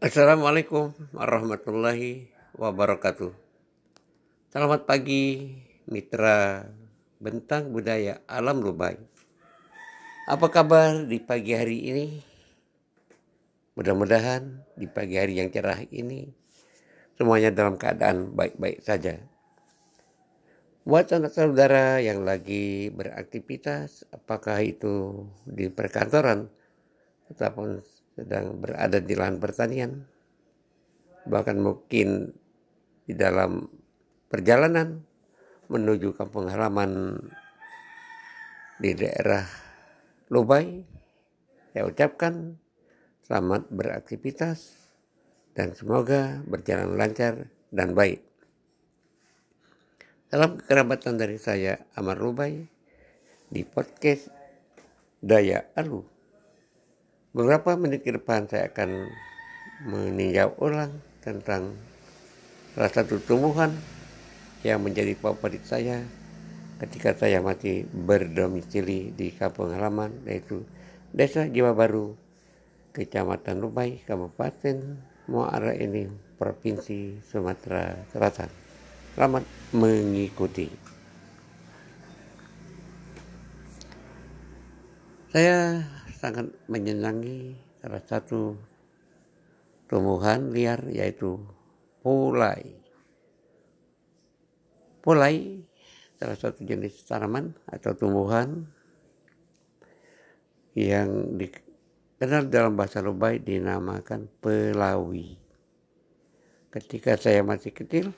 Assalamualaikum warahmatullahi wabarakatuh. Selamat pagi mitra bentang budaya alam Lubai. Apa kabar di pagi hari ini? Mudah-mudahan di pagi hari yang cerah ini semuanya dalam keadaan baik-baik saja. Buat anak saudara yang lagi beraktivitas, apakah itu di perkantoran ataupun sedang berada di lahan pertanian, bahkan mungkin di dalam perjalanan menuju kampung halaman di daerah Lubai, saya ucapkan selamat beraktivitas dan semoga berjalan lancar dan baik. Salam kerabatan dari saya Amar Lubai di podcast Daya Alu. Beberapa menit ke depan saya akan meninjau ulang tentang salah satu tumbuhan yang menjadi favorit saya ketika saya masih berdomisili di kampung halaman yaitu Desa Jiwa Baru, Kecamatan Lubai, Kabupaten Muara ini, Provinsi Sumatera Selatan. Selamat mengikuti. Saya sangat menyenangi salah satu tumbuhan liar yaitu pulai. Pulai salah satu jenis tanaman atau tumbuhan yang dikenal dalam bahasa Lubai dinamakan pelawi. Ketika saya masih kecil,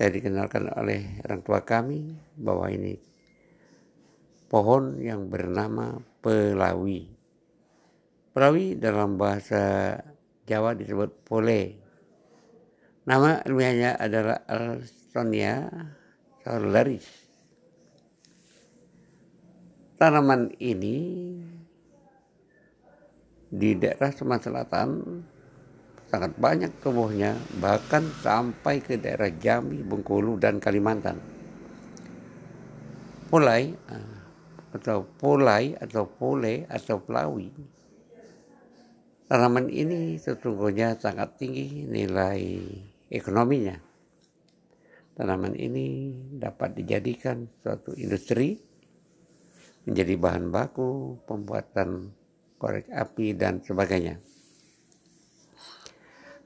saya dikenalkan oleh orang tua kami bahwa ini pohon yang bernama pelawi. Pelawi dalam bahasa Jawa disebut pole. Nama ilmiahnya adalah Alstonia solaris. Tanaman ini di daerah Sumatera Selatan sangat banyak tumbuhnya bahkan sampai ke daerah Jambi, Bengkulu dan Kalimantan. Pulai eh, atau pulai atau pule atau pelawi tanaman ini sesungguhnya sangat tinggi nilai ekonominya. Tanaman ini dapat dijadikan suatu industri menjadi bahan baku pembuatan korek api dan sebagainya.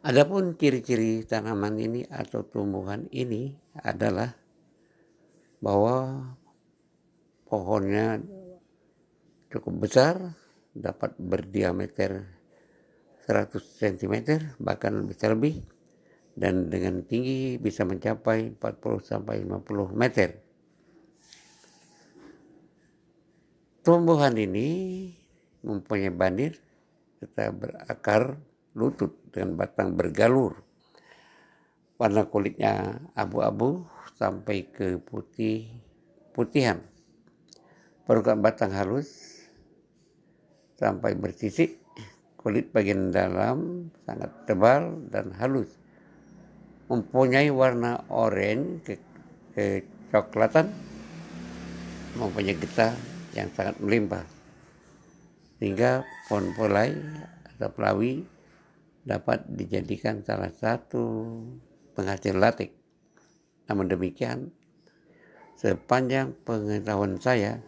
Adapun ciri-ciri tanaman ini atau tumbuhan ini adalah bahwa pohonnya cukup besar, dapat berdiameter 100 cm bahkan bisa lebih dan dengan tinggi bisa mencapai 40 sampai 50 meter. Tumbuhan ini mempunyai bandir serta berakar lutut dengan batang bergalur. Warna kulitnya abu-abu sampai ke putih putihan. Permukaan batang halus sampai bersisik. Kulit bagian dalam sangat tebal dan halus. Mempunyai warna oranye ke, kecoklatan. Mempunyai getah yang sangat melimpah. Sehingga pohon polai atau pelawi dapat dijadikan salah satu penghasil latik. Namun demikian, sepanjang pengetahuan saya,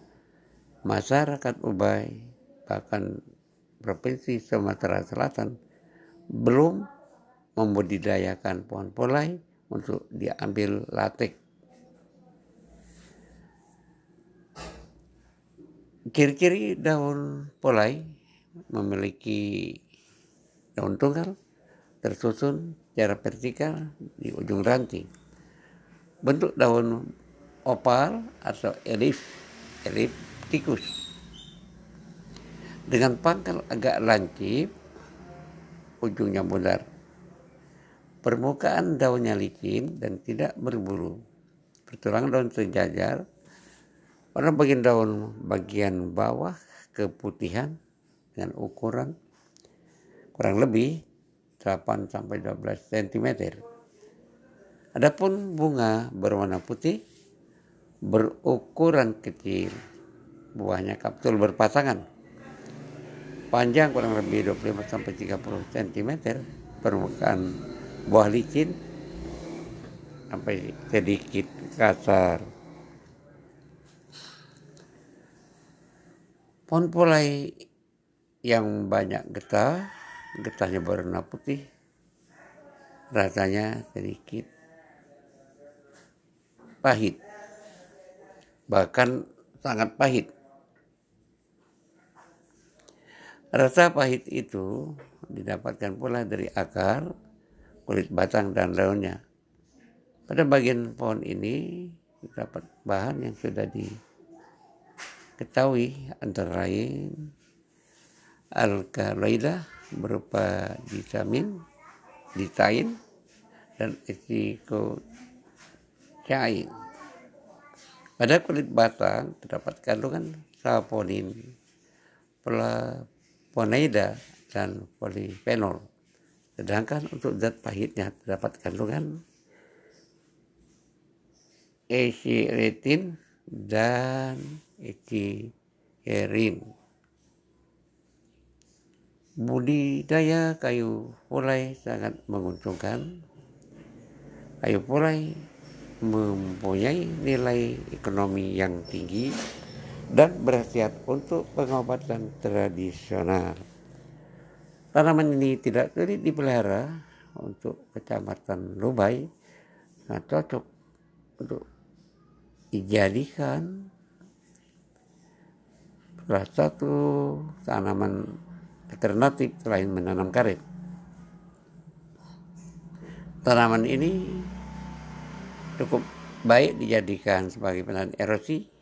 masyarakat Ubay, bahkan Provinsi Sumatera Selatan, belum membudidayakan pohon polai untuk diambil latik. Ciri-ciri daun polai memiliki daun tunggal tersusun secara vertikal di ujung ranting. Bentuk daun opal atau elif, eliptikus. Dengan pangkal agak lancip, ujungnya bundar. Permukaan daunnya licin dan tidak berbulu. Pertulangan daun sejajar. Pada bagian daun bagian bawah keputihan dengan ukuran kurang lebih 8 sampai 12 cm. Adapun bunga berwarna putih berukuran kecil. Buahnya kapsul berpasangan. panjang kurang lebih 25 sampai 30 cm permukaan buah licin sampai sedikit kasar. Pohon pulai yang banyak getah, getahnya berwarna putih, rasanya sedikit pahit, bahkan sangat pahit. Rasa pahit itu didapatkan pula dari akar, kulit batang, dan daunnya. Pada bagian pohon ini terdapat bahan yang sudah diketahui antara lain alkaloida berupa vitamin, ditain, dan cair. Pada kulit batang terdapat kandungan saponin, flavonoida dan polifenol. Sedangkan untuk zat pahitnya terdapat kandungan eciritin dan eciherin. Budidaya kayu pulai sangat menguntungkan. Kayu pulai mempunyai nilai ekonomi yang tinggi dan berhasiat untuk pengobatan tradisional. Tanaman ini tidak sulit dipelihara untuk kecamatan Lubai, nah, cocok untuk dijadikan salah satu tanaman alternatif selain menanam karet. Tanaman ini cukup baik dijadikan sebagai penahan erosi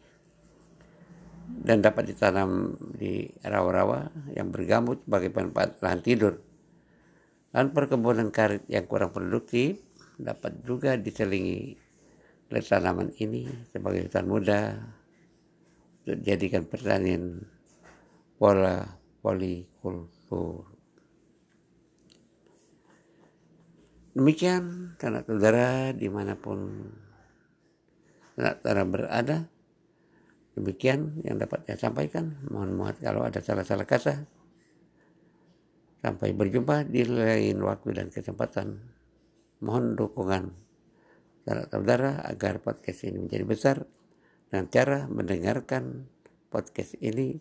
dan dapat ditanam di rawa-rawa yang bergambut sebagai manfaat lahan tidur. Dan perkebunan karet yang kurang produktif dapat juga diselingi oleh tanaman ini sebagai hutan muda untuk dijadikan pertanian pola polikultur. Demikian karena saudara di mana pun saudara berada, Demikian yang dapat saya sampaikan. Mohon maaf kalau ada salah-salah kata. Sampai berjumpa di lain waktu dan kesempatan. Mohon dukungan saudara-saudara agar podcast ini menjadi besar dan cara mendengarkan podcast ini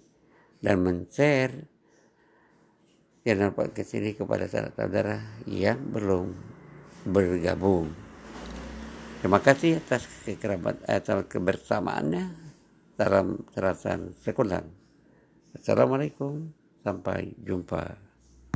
dan men-share channel podcast ini kepada saudara-saudara yang belum bergabung. Terima kasih atas kekerabat atau kebersamaannya. Salam terasa sekulan. Assalamualaikum. Sampai jumpa.